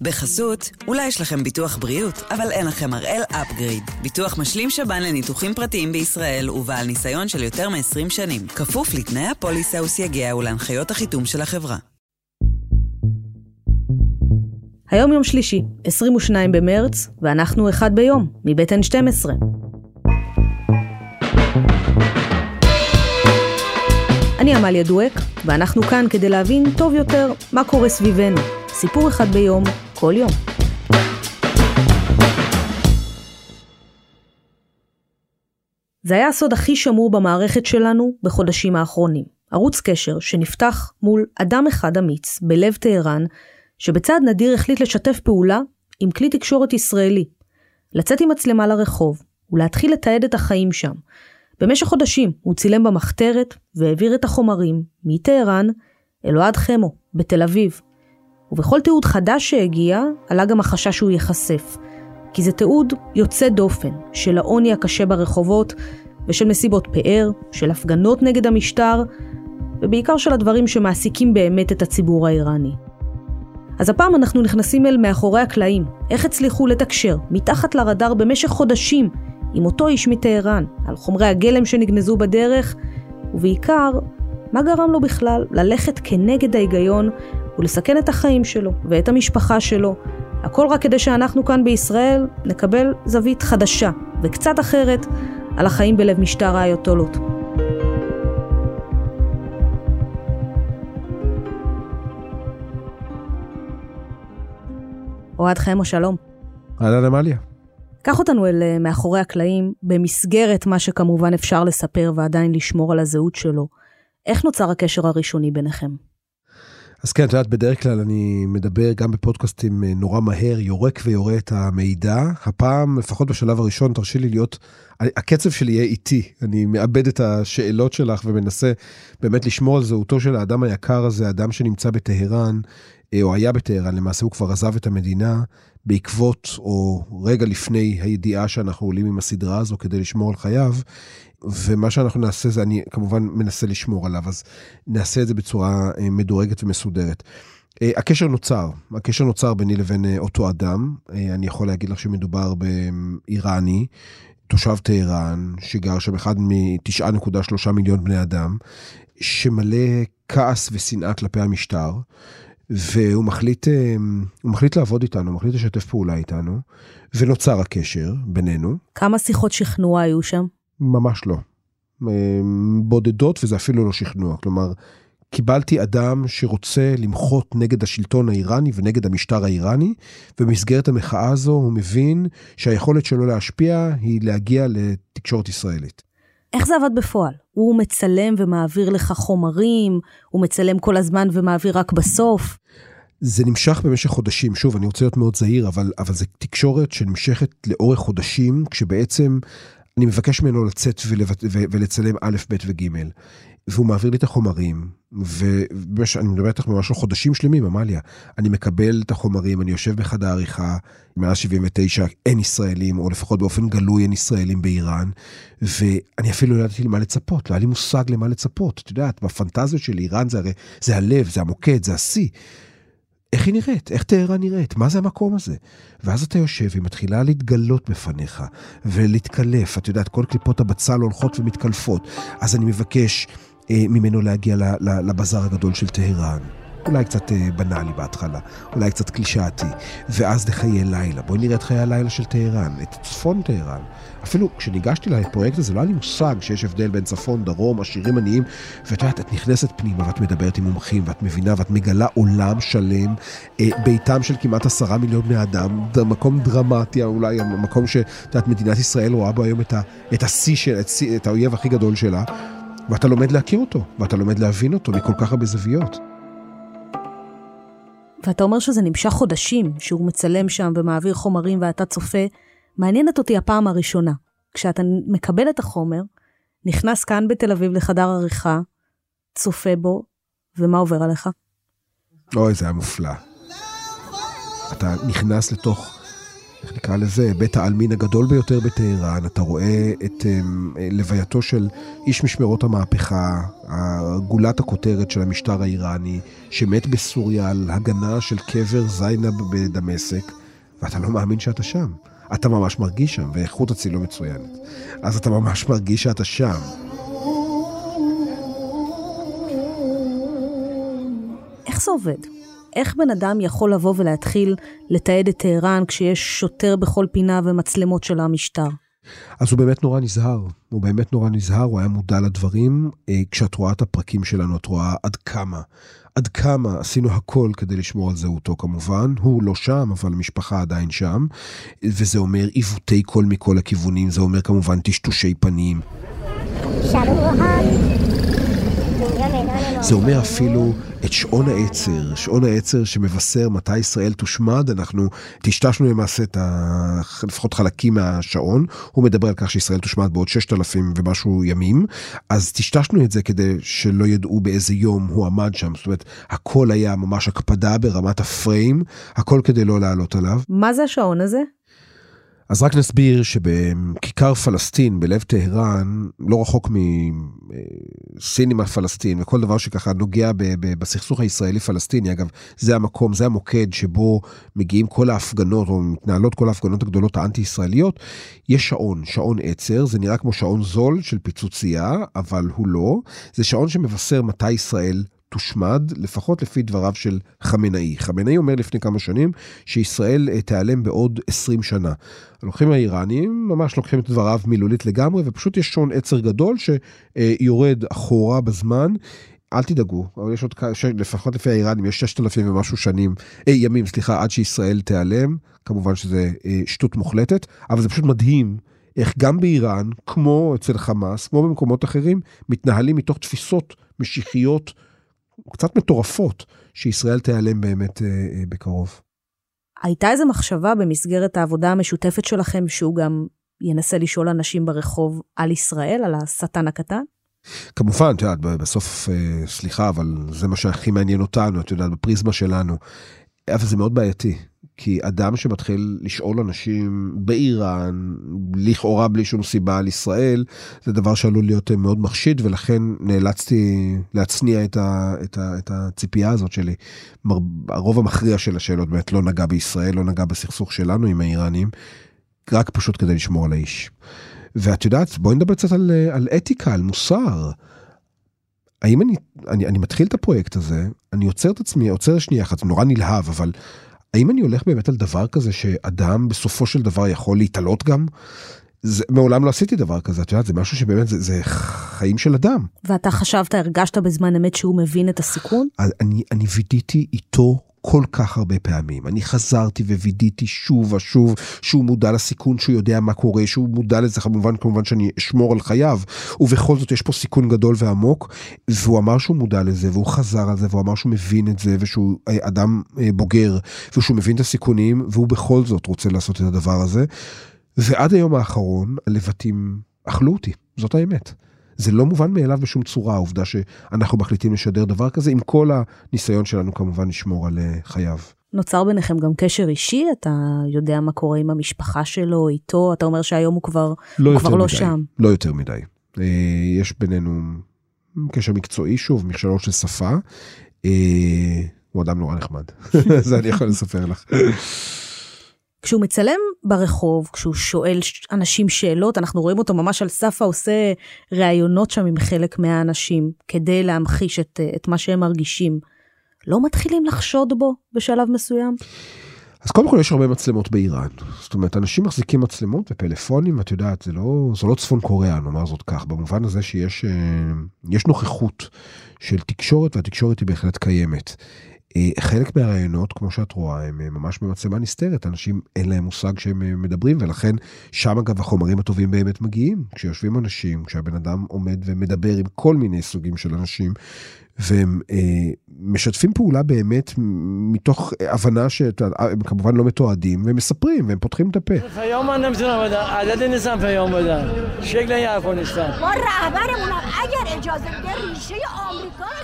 בחסות, אולי יש לכם ביטוח בריאות, אבל אין לכם הראל אפגריד. ביטוח משלים שב"ן לניתוחים פרטיים בישראל ובעל ניסיון של יותר מ-20 שנים. כפוף לתנאי הפוליסה וסייגיה ולהנחיות החיתום של החברה. היום יום שלישי, 22 במרץ, ואנחנו אחד ביום, מבית N12. אני עמליה דואק, ואנחנו כאן כדי להבין טוב יותר מה קורה סביבנו. סיפור אחד ביום, כל יום. זה היה הסוד הכי שמור במערכת שלנו בחודשים האחרונים. ערוץ קשר שנפתח מול אדם אחד אמיץ בלב טהרן, שבצעד נדיר החליט לשתף פעולה עם כלי תקשורת ישראלי, לצאת עם מצלמה לרחוב ולהתחיל לתעד את החיים שם. במשך חודשים הוא צילם במחתרת והעביר את החומרים מטהרן אל אוהד חמו בתל אביב, ובכל תיעוד חדש שהגיע, עלה גם החשש שהוא ייחשף. כי זה תיעוד יוצא דופן של העוני הקשה ברחובות, ושל מסיבות פאר, של הפגנות נגד המשטר, ובעיקר של הדברים שמעסיקים באמת את הציבור האיראני. אז הפעם אנחנו נכנסים אל מאחורי הקלעים, איך הצליחו לתקשר, מתחת לרדאר במשך חודשים, עם אותו איש מטהרן, על חומרי הגלם שנגנזו בדרך, ובעיקר, מה גרם לו בכלל ללכת כנגד ההיגיון ולסכן את החיים שלו ואת המשפחה שלו, הכל רק כדי שאנחנו כאן בישראל נקבל זווית חדשה וקצת אחרת על החיים בלב משטר האייתולות. אוהד חמו, שלום. אהלן עמליה. קח אותנו אל אה, מאחורי הקלעים, במסגרת מה שכמובן אפשר לספר ועדיין לשמור על הזהות שלו. איך נוצר הקשר הראשוני ביניכם? אז כן, את יודעת, בדרך כלל אני מדבר גם בפודקאסטים אה, נורא מהר, יורק ויורה את המידע. הפעם, לפחות בשלב הראשון, תרשי לי להיות, הקצב שלי יהיה איטי. אני מאבד את השאלות שלך ומנסה באמת לשמור על זהותו של האדם היקר הזה, אדם שנמצא בטהרן, אה, או היה בטהרן, למעשה הוא כבר עזב את המדינה בעקבות, או רגע לפני הידיעה שאנחנו עולים עם הסדרה הזו כדי לשמור על חייו. ומה שאנחנו נעשה זה, אני כמובן מנסה לשמור עליו, אז נעשה את זה בצורה אה, מדורגת ומסודרת. אה, הקשר נוצר, הקשר נוצר ביני לבין אה, אותו אדם. אני יכול להגיד לך שמדובר באיראני, תושב טהרן, שגר שם אחד מ-9.3 מיליון בני אדם, שמלא כעס ושנאה כלפי המשטר, והוא מחליט, מחליט לעבוד איתנו, הוא מחליט לשתף פעולה איתנו, ונוצר הקשר בינינו. כמה שיחות שכנוע היו שם? ממש לא. אמ, בודדות וזה אפילו לא שכנוע. כלומר, קיבלתי אדם שרוצה למחות נגד השלטון האיראני ונגד המשטר האיראני, ובמסגרת המחאה הזו הוא מבין שהיכולת שלו להשפיע היא להגיע לתקשורת ישראלית. איך זה עבד בפועל? הוא מצלם ומעביר לך חומרים, הוא מצלם כל הזמן ומעביר רק בסוף? זה נמשך במשך חודשים, שוב, אני רוצה להיות מאוד זהיר, אבל, אבל זה תקשורת שנמשכת לאורך חודשים, כשבעצם אני מבקש ממנו לצאת ולצלם א', ב' וג', והוא מעביר לי את החומרים, ואני מדבר איתך ממש על חודשים שלמים, עמליה. אני מקבל את החומרים, אני יושב בחדר העריכה, מאז 79 אין ישראלים, או לפחות באופן גלוי אין ישראלים באיראן, ואני אפילו לא ידעתי למה לצפות, לא היה לי מושג למה לצפות. את יודעת, בפנטזיות של איראן זה הרי, זה הלב, זה המוקד, זה השיא. איך היא נראית? איך טהרן נראית? מה זה המקום הזה? ואז אתה יושב, היא מתחילה להתגלות בפניך ולהתקלף. את יודעת, כל קליפות הבצל הולכות ומתקלפות. אז אני מבקש אה, ממנו להגיע לבזאר הגדול של טהרן. אולי קצת אה, בנאלי בהתחלה, אולי קצת קלישאתי, ואז לחיי לילה. בואי נראה את חיי הלילה של טהרן, את צפון טהרן. אפילו כשניגשתי לפרויקט הזה, לא היה לי מושג שיש הבדל בין צפון, דרום, עשירים, עניים, ואת יודעת, את נכנסת פנימה ואת מדברת עם מומחים, ואת מבינה ואת מגלה עולם שלם, אה, ביתם של כמעט עשרה מיליון בני אדם, מקום דרמטי, אולי המקום שאת יודעת, מדינת ישראל רואה בו היום את השיא של, את, את האויב הכי גדול שלה. ואתה לומד להכיר אותו, ואתה לומד להבין אותו מכל כך הרבה זוויות. ואתה אומר שזה נמשך חודשים, שהוא מצלם שם ומעביר חומרים ואתה צופה. מעניינת אותי הפעם הראשונה. כשאתה מקבל את החומר, נכנס כאן בתל אביב לחדר עריכה, צופה בו, ומה עובר עליך? אוי, זה היה מופלא. אתה נכנס לתוך נקרא לזה, בית העלמין הגדול ביותר בטהרן, אתה רואה את um, לווייתו של איש משמרות המהפכה, גולת הכותרת של המשטר האיראני, שמת בסוריה על הגנה של קבר זיינב בדמשק, ואתה לא מאמין שאתה שם. אתה ממש מרגיש שם, ואיכות הצילום מצוינת. אז אתה ממש מרגיש שאתה שם. איך זה עובד? איך בן אדם יכול לבוא ולהתחיל לתעד את טהרן כשיש שוטר בכל פינה ומצלמות של המשטר? אז הוא באמת נורא נזהר, הוא באמת נורא נזהר, הוא היה מודע לדברים. אה, כשאת רואה את הפרקים שלנו, את רואה עד כמה, עד כמה עשינו הכל כדי לשמור על זהותו כמובן. הוא לא שם, אבל המשפחה עדיין שם. וזה אומר עיוותי קול מכל הכיוונים, זה אומר כמובן טשטושי פנים. זה אומר אפילו את שעון העצר, שעון העצר שמבשר מתי ישראל תושמד, אנחנו טשטשנו למעשה את ה... לפחות חלקים מהשעון, הוא מדבר על כך שישראל תושמד בעוד 6,000 ומשהו ימים, אז טשטשנו את זה כדי שלא ידעו באיזה יום הוא עמד שם, זאת אומרת, הכל היה ממש הקפדה ברמת הפריים, הכל כדי לא לעלות עליו. מה זה השעון הזה? אז רק נסביר שבכיכר פלסטין, בלב טהרן, לא רחוק מסינימה פלסטין, וכל דבר שככה נוגע בסכסוך הישראלי-פלסטיני, אגב, זה המקום, זה המוקד שבו מגיעים כל ההפגנות, או מתנהלות כל ההפגנות הגדולות האנטי-ישראליות, יש שעון, שעון עצר, זה נראה כמו שעון זול של פיצוצייה, אבל הוא לא. זה שעון שמבשר מתי ישראל תושמד, לפחות לפי דבריו של חמינאי. חמינאי אומר לפני כמה שנים שישראל אה, תיעלם בעוד 20 שנה. הלוקחים האיראנים ממש לוקחים את דבריו מילולית לגמרי, ופשוט יש שעון עצר גדול שיורד אחורה בזמן. אל תדאגו, אבל יש עוד, לפחות לפי האיראנים, יש 6,000 ומשהו שנים, אה, ימים, סליחה, עד שישראל תיעלם. כמובן שזה אה, שטות מוחלטת, אבל זה פשוט מדהים איך גם באיראן, כמו אצל חמאס, כמו במקומות אחרים, מתנהלים מתוך תפיסות משיחיות קצת מטורפות, שישראל תיעלם באמת אה, אה, בקרוב. הייתה איזו מחשבה במסגרת העבודה המשותפת שלכם שהוא גם ינסה לשאול אנשים ברחוב על ישראל, על השטן הקטן? כמובן, את יודעת, בסוף, אה, סליחה, אבל זה מה שהכי מעניין אותנו, את יודעת, בפריזמה שלנו. אבל זה מאוד בעייתי. כי אדם שמתחיל לשאול אנשים באיראן, לכאורה בלי שום סיבה על ישראל, זה דבר שעלול להיות מאוד מחשיד, ולכן נאלצתי להצניע את, ה, את, ה, את הציפייה הזאת שלי. הרוב המכריע של השאלות באמת לא נגע בישראל, לא נגע בסכסוך שלנו עם האיראנים, רק פשוט כדי לשמור על האיש. ואת יודעת, בואי נדבר קצת על, על אתיקה, על מוסר. האם אני, אני, אני מתחיל את הפרויקט הזה, אני עוצר את עצמי, עוצר שנייה אחת, נורא נלהב, אבל האם אני הולך באמת על דבר כזה שאדם בסופו של דבר יכול להתעלות גם? זה, מעולם לא עשיתי דבר כזה, את יודעת, זה משהו שבאמת, זה, זה חיים של אדם. ואתה חשבת, הרגשת בזמן אמת שהוא מבין את הסיכון? אני, אני וידאתי איתו כל כך הרבה פעמים. אני חזרתי ווידאתי שוב ושוב שהוא מודע לסיכון, שהוא יודע מה קורה, שהוא מודע לזה כמובן, כמובן שאני אשמור על חייו, ובכל זאת יש פה סיכון גדול ועמוק, והוא אמר שהוא מודע לזה, והוא חזר על זה, והוא אמר שהוא מבין את זה, ושהוא אה, אדם אה, בוגר, ושהוא מבין את הסיכונים, והוא בכל זאת רוצה לעשות את הדבר הזה. ועד היום האחרון הלבטים אכלו אותי, זאת האמת. זה לא מובן מאליו בשום צורה, העובדה שאנחנו מחליטים לשדר דבר כזה, עם כל הניסיון שלנו כמובן לשמור על אה, חייו. נוצר ביניכם גם קשר אישי? אתה יודע מה קורה עם המשפחה שלו, איתו? אתה אומר שהיום הוא כבר לא, הוא כבר לא שם. לא יותר מדי. אה, יש בינינו קשר מקצועי, שוב, מכשלות של שפה. אה, הוא אדם נורא נחמד, זה אני יכול לספר לך. כשהוא מצלם ברחוב, כשהוא שואל אנשים שאלות, אנחנו רואים אותו ממש על סף העושה ראיונות שם עם חלק מהאנשים, כדי להמחיש את, את מה שהם מרגישים. לא מתחילים לחשוד בו בשלב מסוים? אז קודם כל יש הרבה מצלמות באיראן. זאת אומרת, אנשים מחזיקים מצלמות ופלאפונים, את יודעת, זה לא, זה לא צפון קוריאה, נאמר זאת כך, במובן הזה שיש אה, נוכחות של תקשורת, והתקשורת היא בהחלט קיימת. אה, חלק מהרעיונות, כמו שאת רואה, הם אה, ממש במצלמה נסתרת, אנשים אין להם מושג שהם אה, מדברים, ולכן שם אגב החומרים הטובים באמת מגיעים. כשיושבים אנשים, כשהבן אדם עומד ומדבר עם כל מיני סוגים של אנשים, והם אה, משתפים פעולה באמת מתוך הבנה שהם כמובן לא מתועדים, והם מספרים, והם פותחים את הפה.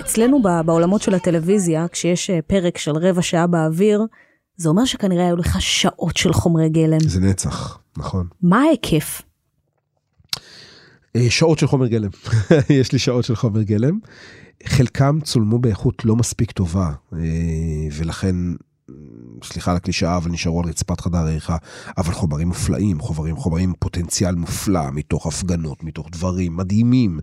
אצלנו בעולמות של הטלוויזיה, כשיש פרק של רבע שעה באוויר, זה אומר שכנראה היו לך שעות של חומרי גלם. זה נצח, נכון. מה ההיקף? אה, שעות של חומר גלם, יש לי שעות של חומר גלם. חלקם צולמו באיכות לא מספיק טובה, אה, ולכן סליחה על הקלישאה, אבל נשארו על רצפת חדר העריכה, אבל חומרים מופלאים, חומרים, חומרים פוטנציאל מופלא, מתוך הפגנות, מתוך דברים מדהימים.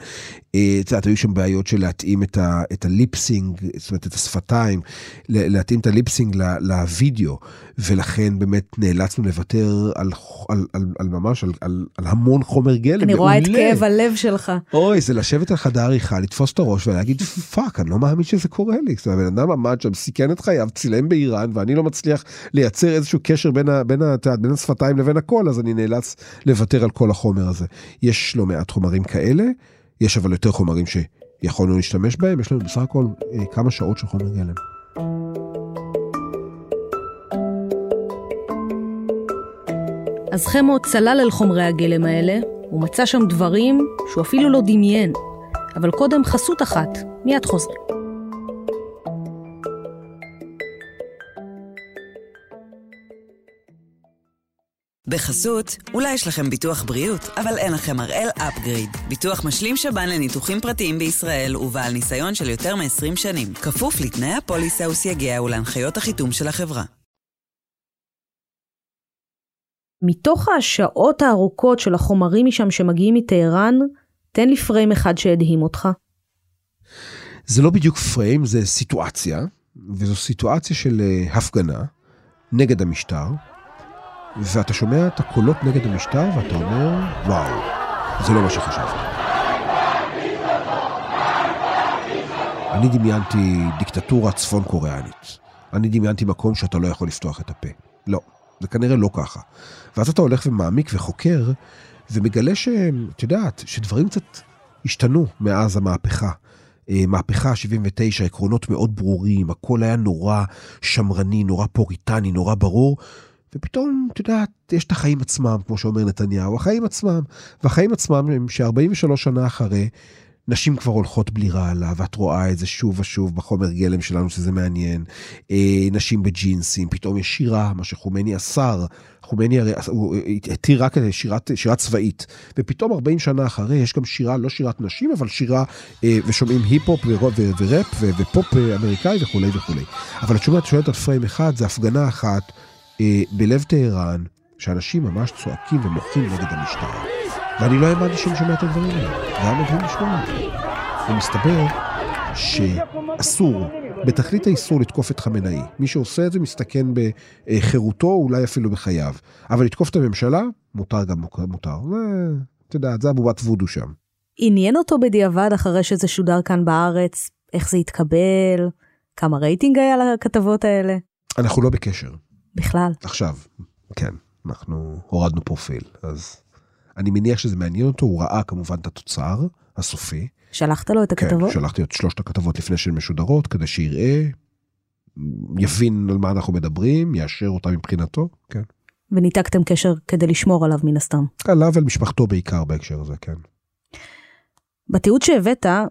אה, את יודעת, היו שם בעיות של להתאים את, ה, את הליפסינג, זאת אומרת, את השפתיים, להתאים את הליפסינג לוידאו, ולכן באמת נאלצנו לוותר על, על, על, על ממש, על, על, על המון חומר גלם. אני רואה את כאב הלב שלך. אוי, זה לשבת על חדר עריכה, לתפוס את הראש ולהגיד, fuck, אני לא מאמין שזה קורה לי. זאת אומרת, הבן אדם עמד שם, סיכן את חייו, צילם באיראן, ואני לא מצליח לייצר איזשהו קשר בין, ה, בין, ה, בין השפתיים לבין הכל, אז אני נאלץ לוותר על כל החומר הזה. יש לא מעט חומרים כאלה, יש אבל יותר חומרים שיכולנו להשתמש בהם, יש לנו בסך הכל אה, כמה שעות של חומר גלם. אז חמו צלל אל חומרי הגלם האלה, הוא מצא שם דברים שהוא אפילו לא דמיין. אבל קודם חסות אחת, מיד חוזרים. בחסות, אולי יש לכם ביטוח בריאות, אבל אין לכם הראל אפגריד. ביטוח משלים שב"ן לניתוחים פרטיים בישראל ובעל ניסיון של יותר מ-20 שנים. כפוף לתנאי הפוליסה וסייגיה ולהנחיות החיתום של החברה. מתוך השעות הארוכות של החומרים משם שמגיעים מטהרן, תן לי פריים אחד שהדהים אותך. זה לא בדיוק פריים, זה סיטואציה, וזו סיטואציה של אה, הפגנה נגד המשטר, ואתה שומע את הקולות נגד המשטר ואתה אומר, וואו, זה לא מה שחשבתי. אני דמיינתי דיקטטורה צפון קוריאנית. אני דמיינתי מקום שאתה לא יכול לפתוח את הפה. לא, זה כנראה לא ככה. ואז אתה הולך ומעמיק וחוקר, ומגלה שאת יודעת, שדברים קצת השתנו מאז המהפכה. אה, מהפכה 79, עקרונות מאוד ברורים, הכל היה נורא שמרני, נורא פוריטני, נורא ברור, ופתאום, את יודעת, יש את החיים עצמם, כמו שאומר נתניהו, החיים עצמם. והחיים עצמם הם ש-43 שנה אחרי, נשים כבר הולכות בלי רעלה, ואת רואה את זה שוב ושוב בחומר גלם שלנו, שזה מעניין. אה, נשים בג'ינסים, פתאום יש שירה, מה שחומני אסר, חומני הרי, הוא התיר רק שירת, שירה צבאית. ופתאום 40 שנה אחרי, יש גם שירה, לא שירת נשים, אבל שירה, אה, ושומעים היפ-הופ וראפ ופופ אמריקאי וכולי וכולי. אבל את שומעת, שואלת על פריים אחד, זה הפגנה אחת. אה, בלב טהרן, שאנשים ממש צועקים ומוחים נגד המשטרה. ואני לא האמנתי שאני שומע את הדברים האלה. זה היה מדהים לשמוע. ומסתבר שאסור, בתכלית האיסור לתקוף את חמינאי. מי שעושה את זה מסתכן בחירותו, אולי אפילו בחייו. אבל לתקוף את הממשלה, מותר גם מותר. את יודעת, זה אבובת וודו שם. עניין אותו בדיעבד אחרי שזה שודר כאן בארץ? איך זה התקבל? כמה רייטינג היה לכתבות האלה? אנחנו לא בקשר. בכלל. עכשיו, כן, אנחנו הורדנו פרופיל, אז אני מניח שזה מעניין אותו, הוא ראה כמובן את התוצר הסופי. שלחת לו את כן, הכתבות? כן, שלחתי את שלושת הכתבות לפני שהן משודרות, כדי שיראה, יבין על מה אנחנו מדברים, יאשר אותה מבחינתו, כן. וניתקתם קשר כדי לשמור עליו מן הסתם. עליו ועל משפחתו בעיקר בהקשר הזה, כן. בתיעוד שהבאת, אה,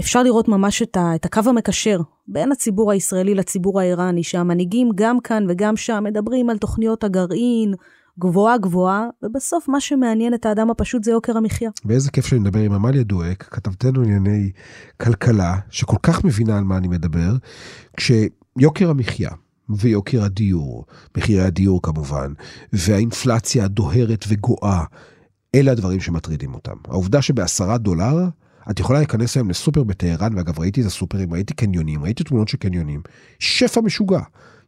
אפשר לראות ממש את, הקו המקשר בין הציבור הישראלי לציבור האיראני, שהמנהיגים גם כאן וגם שם מדברים על תוכניות הגרעין, גבוהה גבוהה, ובסוף מה שמעניין את האדם הפשוט זה יוקר המחיה. ואיזה כיף שאני מדבר עם עמליה דואק, כתבתנו ענייני כלכלה, שכל כך מבינה על מה אני מדבר, כשיוקר המחיה ויוקר הדיור, מחירי הדיור כמובן, והאינפלציה הדוהרת וגואה, אלה הדברים שמטרידים אותם. העובדה שבעשרה דולר, את יכולה להיכנס היום לסופר בטהרן, ואגב ראיתי את הסופרים, ראיתי קניונים, ראיתי תמונות של קניונים, שפע משוגע.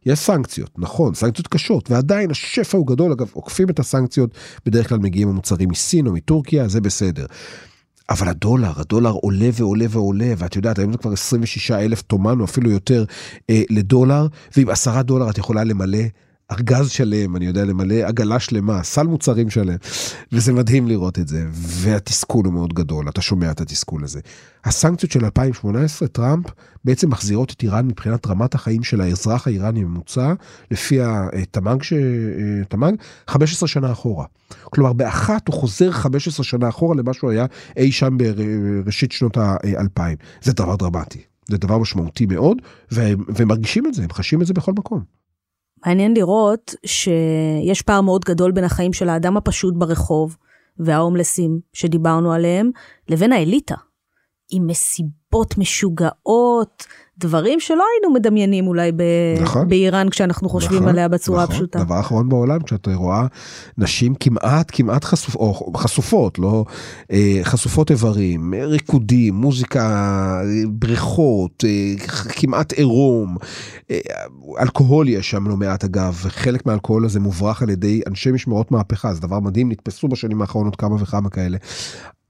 יש סנקציות, נכון, סנקציות קשות, ועדיין השפע הוא גדול, אגב, עוקפים את הסנקציות, בדרך כלל מגיעים המוצרים מסין או מטורקיה, זה בסדר. אבל הדולר, הדולר עולה ועולה ועולה, ואת יודעת, היום זה כבר 26 אלף תומן או אפילו יותר אה, לדולר, ועם עשרה דולר את יכולה למלא ארגז שלם, אני יודע למלא עגלה שלמה, סל מוצרים שלם, וזה מדהים לראות את זה, והתסכול הוא מאוד גדול, אתה שומע את התסכול הזה. הסנקציות של 2018, טראמפ בעצם מחזירות את איראן מבחינת רמת החיים של האזרח האיראני הממוצע, לפי התמ"ג, ש... תמ"ג, 15 שנה אחורה. כלומר, באחת הוא חוזר 15 שנה אחורה למה שהוא היה אי שם בראשית שנות ה-2000. זה דבר דרמטי, זה דבר משמעותי מאוד, והם, והם מרגישים את זה, הם חשים את זה בכל מקום. מעניין לראות שיש פער מאוד גדול בין החיים של האדם הפשוט ברחוב וההומלסים שדיברנו עליהם, לבין האליטה. עם מסיבות משוגעות, דברים שלא היינו מדמיינים אולי ב... נכון, באיראן כשאנחנו חושבים נכון, עליה בצורה נכון. פשוטה. דבר אחרון בעולם, כשאתה רואה נשים כמעט כמעט חשופ... או חשופות, לא אה, חשופות איברים, ריקודים, מוזיקה, בריכות, אה, כמעט עירום, אה, אלכוהול יש שם לא מעט אגב, חלק מהאלכוהול הזה מוברח על ידי אנשי משמרות מהפכה, זה דבר מדהים, נתפסו בשנים האחרונות כמה וכמה כאלה.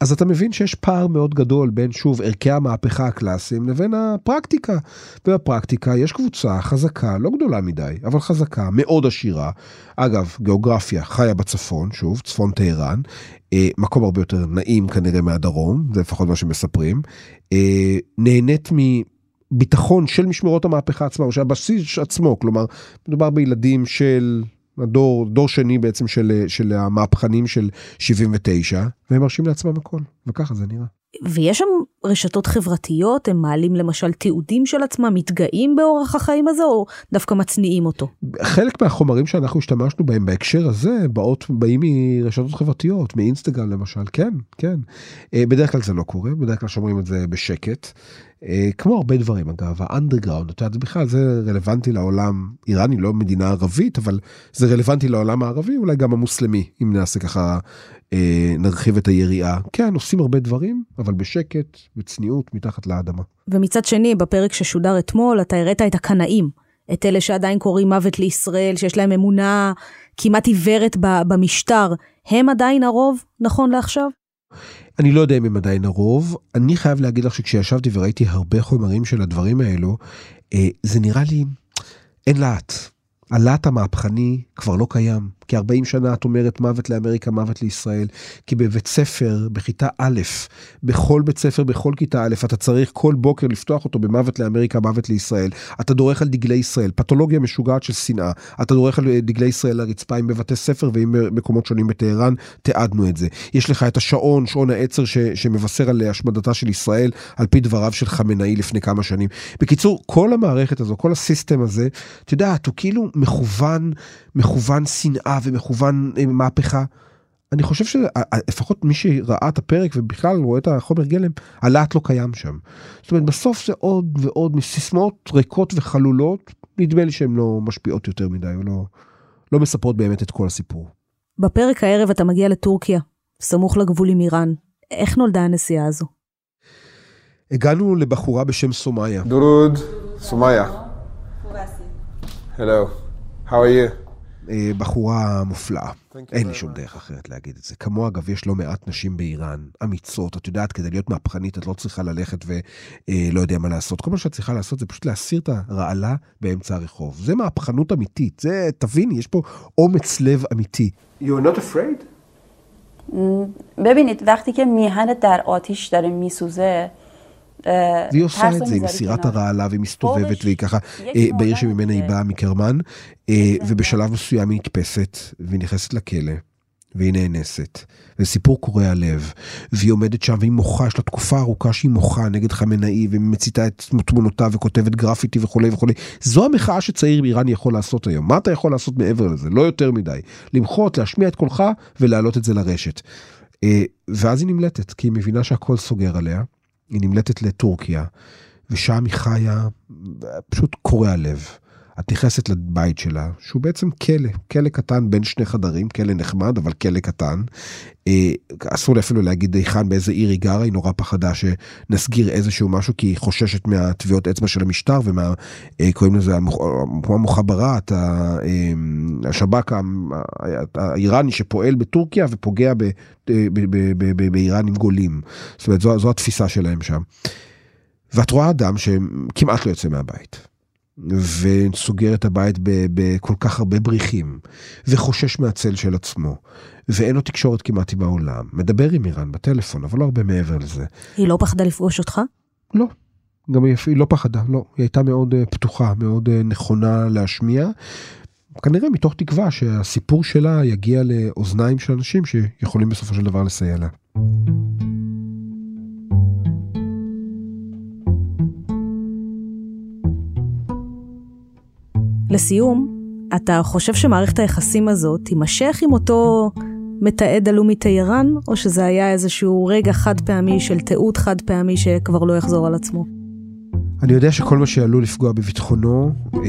אז אתה מבין שיש פער מאוד גדול בין שוב ערכי המהפכה הקלאסיים לבין הפרקטיקה. ובפרקטיקה יש קבוצה חזקה, לא גדולה מדי, אבל חזקה, מאוד עשירה. אגב, גיאוגרפיה חיה בצפון, שוב, צפון טהרן, אה, מקום הרבה יותר נעים כנראה מהדרום, זה לפחות מה שמספרים, אה, נהנית מביטחון של משמרות המהפכה עצמה, או שהבסיס עצמו, כלומר, מדובר בילדים של הדור, דור שני בעצם של, של המהפכנים של 79, והם מרשים לעצמם הכל, וככה זה נראה. ויש שם רשתות חברתיות, הם מעלים למשל תיעודים של עצמם, מתגאים באורח החיים הזה, או דווקא מצניעים אותו? חלק מהחומרים שאנחנו השתמשנו בהם בהקשר הזה, באות, באים מרשתות חברתיות, מאינסטגרם למשל, כן, כן. אה, בדרך כלל זה לא קורה, בדרך כלל שומרים את זה בשקט. אה, כמו הרבה דברים אגב, האנדרגראונד, אתה יודע, בכלל זה רלוונטי לעולם, איראן היא לא מדינה ערבית, אבל זה רלוונטי לעולם הערבי, אולי גם המוסלמי, אם נעשה ככה, נרחיב את היריעה. כן, עושים הרבה דברים, אבל בשקט, בצניעות, מתחת לאדמה. ומצד שני, בפרק ששודר אתמול, אתה הראת את הקנאים, את אלה שעדיין קוראים מוות לישראל, שיש להם אמונה כמעט עיוורת במשטר, הם עדיין הרוב, נכון לעכשיו? אני לא יודע אם הם עדיין הרוב, אני חייב להגיד לך שכשישבתי וראיתי הרבה חומרים של הדברים האלו, אה, זה נראה לי, אין להט. הלהט המהפכני כבר לא קיים. כי 40 שנה את אומרת מוות לאמריקה, מוות לישראל. כי בבית ספר, בכיתה א', בכל בית ספר, בכל כיתה א', אתה צריך כל בוקר לפתוח אותו במוות לאמריקה, מוות לישראל. אתה דורך על דגלי ישראל, פתולוגיה משוגעת של שנאה. אתה דורך על דגלי ישראל לרצפה עם בבתי ספר ועם מקומות שונים בטהרן, תיעדנו את זה. יש לך את השעון, שעון העצר ש, שמבשר על השמדתה של ישראל, על פי דבריו של חמינאי לפני כמה שנים. בקיצור, כל המערכת הזו, כל הסיסטם הזה, את יודעת, הוא כאילו מכוון, מכוון שנאה ומכוון אה, מהפכה. אני חושב שלפחות מי שראה את הפרק ובכלל רואה את החומר גלם, הלהט לא קיים שם. זאת אומרת, בסוף זה עוד ועוד מסיסמאות ריקות וחלולות, נדמה לי שהן לא משפיעות יותר מדי, או לא, לא מספרות באמת את כל הסיפור. בפרק הערב אתה מגיע לטורקיה, סמוך לגבול עם איראן. איך נולדה הנסיעה הזו? הגענו לבחורה בשם סומיה. דורוד, סומיה. הלו, how are you? אה, בחורה מופלאה. אין לי שום דרך אחרת להגיד את זה. כמוה, אגב, יש לא מעט נשים באיראן, אמיצות. את יודעת, כדי להיות מהפכנית, את לא צריכה ללכת ולא אה, יודע מה לעשות. כל מה שאת צריכה לעשות זה פשוט להסיר את הרעלה באמצע הרחוב. זה מהפכנות אמיתית. זה, תביני, יש פה אומץ לב אמיתי. You're not afraid? ببینید وقتی که میهن در آتیش داره میسوزه והיא עושה את זה עם סירת הרעלה והיא מסתובבת והיא ככה בעיר שממנה היא באה מקרמן ובשלב מסוים היא נתפסת והיא נכנסת לכלא. והיא נאנסת, וסיפור קורע לב, והיא עומדת שם והיא מוחה, יש לה תקופה ארוכה שהיא מוחה נגד חמינאי ומציתה את תמונותיו וכותבת גרפיטי וכולי וכולי. זו המחאה שצעיר באיראן יכול לעשות היום. מה אתה יכול לעשות מעבר לזה? לא יותר מדי. למחות, להשמיע את קולך ולהעלות את זה לרשת. ואז היא נמלטת, כי היא מבינה שהכל סוגר עליה. היא נמלטת לטורקיה, ושם היא חיה, פשוט קורע לב. את נכנסת לבית שלה, שהוא בעצם כלא, כלא קטן בין שני חדרים, כלא נחמד, אבל כלא קטן. אה, אסור לי אפילו להגיד היכן, באיזה עיר היא גרה, היא נורא פחדה שנסגיר איזשהו משהו, כי היא חוששת מהטביעות אצבע של המשטר ומה, אה, קוראים לזה, כמו המוחבראת, אה, השב"כ האיראני שפועל בטורקיה ופוגע באיראן עם גולים. זאת אומרת, זו, זו התפיסה שלהם שם. ואת רואה אדם שכמעט לא יוצא מהבית. וסוגר את הבית בכל כך הרבה בריחים, וחושש מהצל של עצמו, ואין לו תקשורת כמעט עם העולם. מדבר עם איראן בטלפון, אבל לא הרבה מעבר לזה. היא לא פחדה לפגוש אותך? לא. גם היא, היא לא פחדה, לא. היא הייתה מאוד uh, פתוחה, מאוד uh, נכונה להשמיע. כנראה מתוך תקווה שהסיפור שלה יגיע לאוזניים של אנשים שיכולים בסופו של דבר לסייע לה. לסיום, אתה חושב שמערכת היחסים הזאת תימשך עם אותו מתעד הלאומי טהרן, או שזה היה איזשהו רגע חד פעמי של תיעוד חד פעמי שכבר לא יחזור על עצמו? אני יודע שכל מה שעלול לפגוע בביטחונו אה,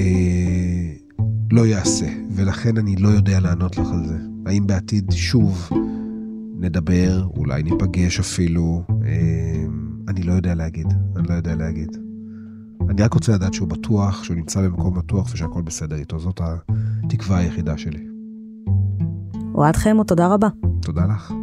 לא יעשה, ולכן אני לא יודע לענות לך על זה. האם בעתיד שוב נדבר, אולי ניפגש אפילו, אה, אני לא יודע להגיד, אני לא יודע להגיד. אני רק רוצה לדעת שהוא בטוח, שהוא נמצא במקום בטוח ושהכול בסדר איתו, זאת התקווה היחידה שלי. אוהד חמו, תודה רבה. תודה לך.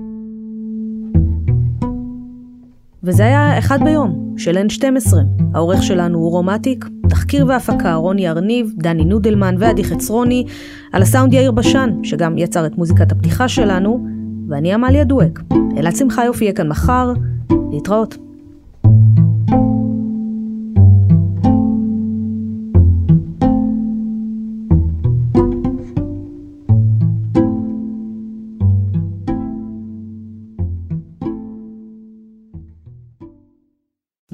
וזה היה אחד ביום, של N12. העורך שלנו הוא רומטיק, תחקיר והפקה רוני ארניב, דני נודלמן ועדי חצרוני, על הסאונד יאיר בשן, שגם יצר את מוזיקת הפתיחה שלנו, ואני עמליה דואק. אלעד שמחיוף יהיה כאן מחר, להתראות.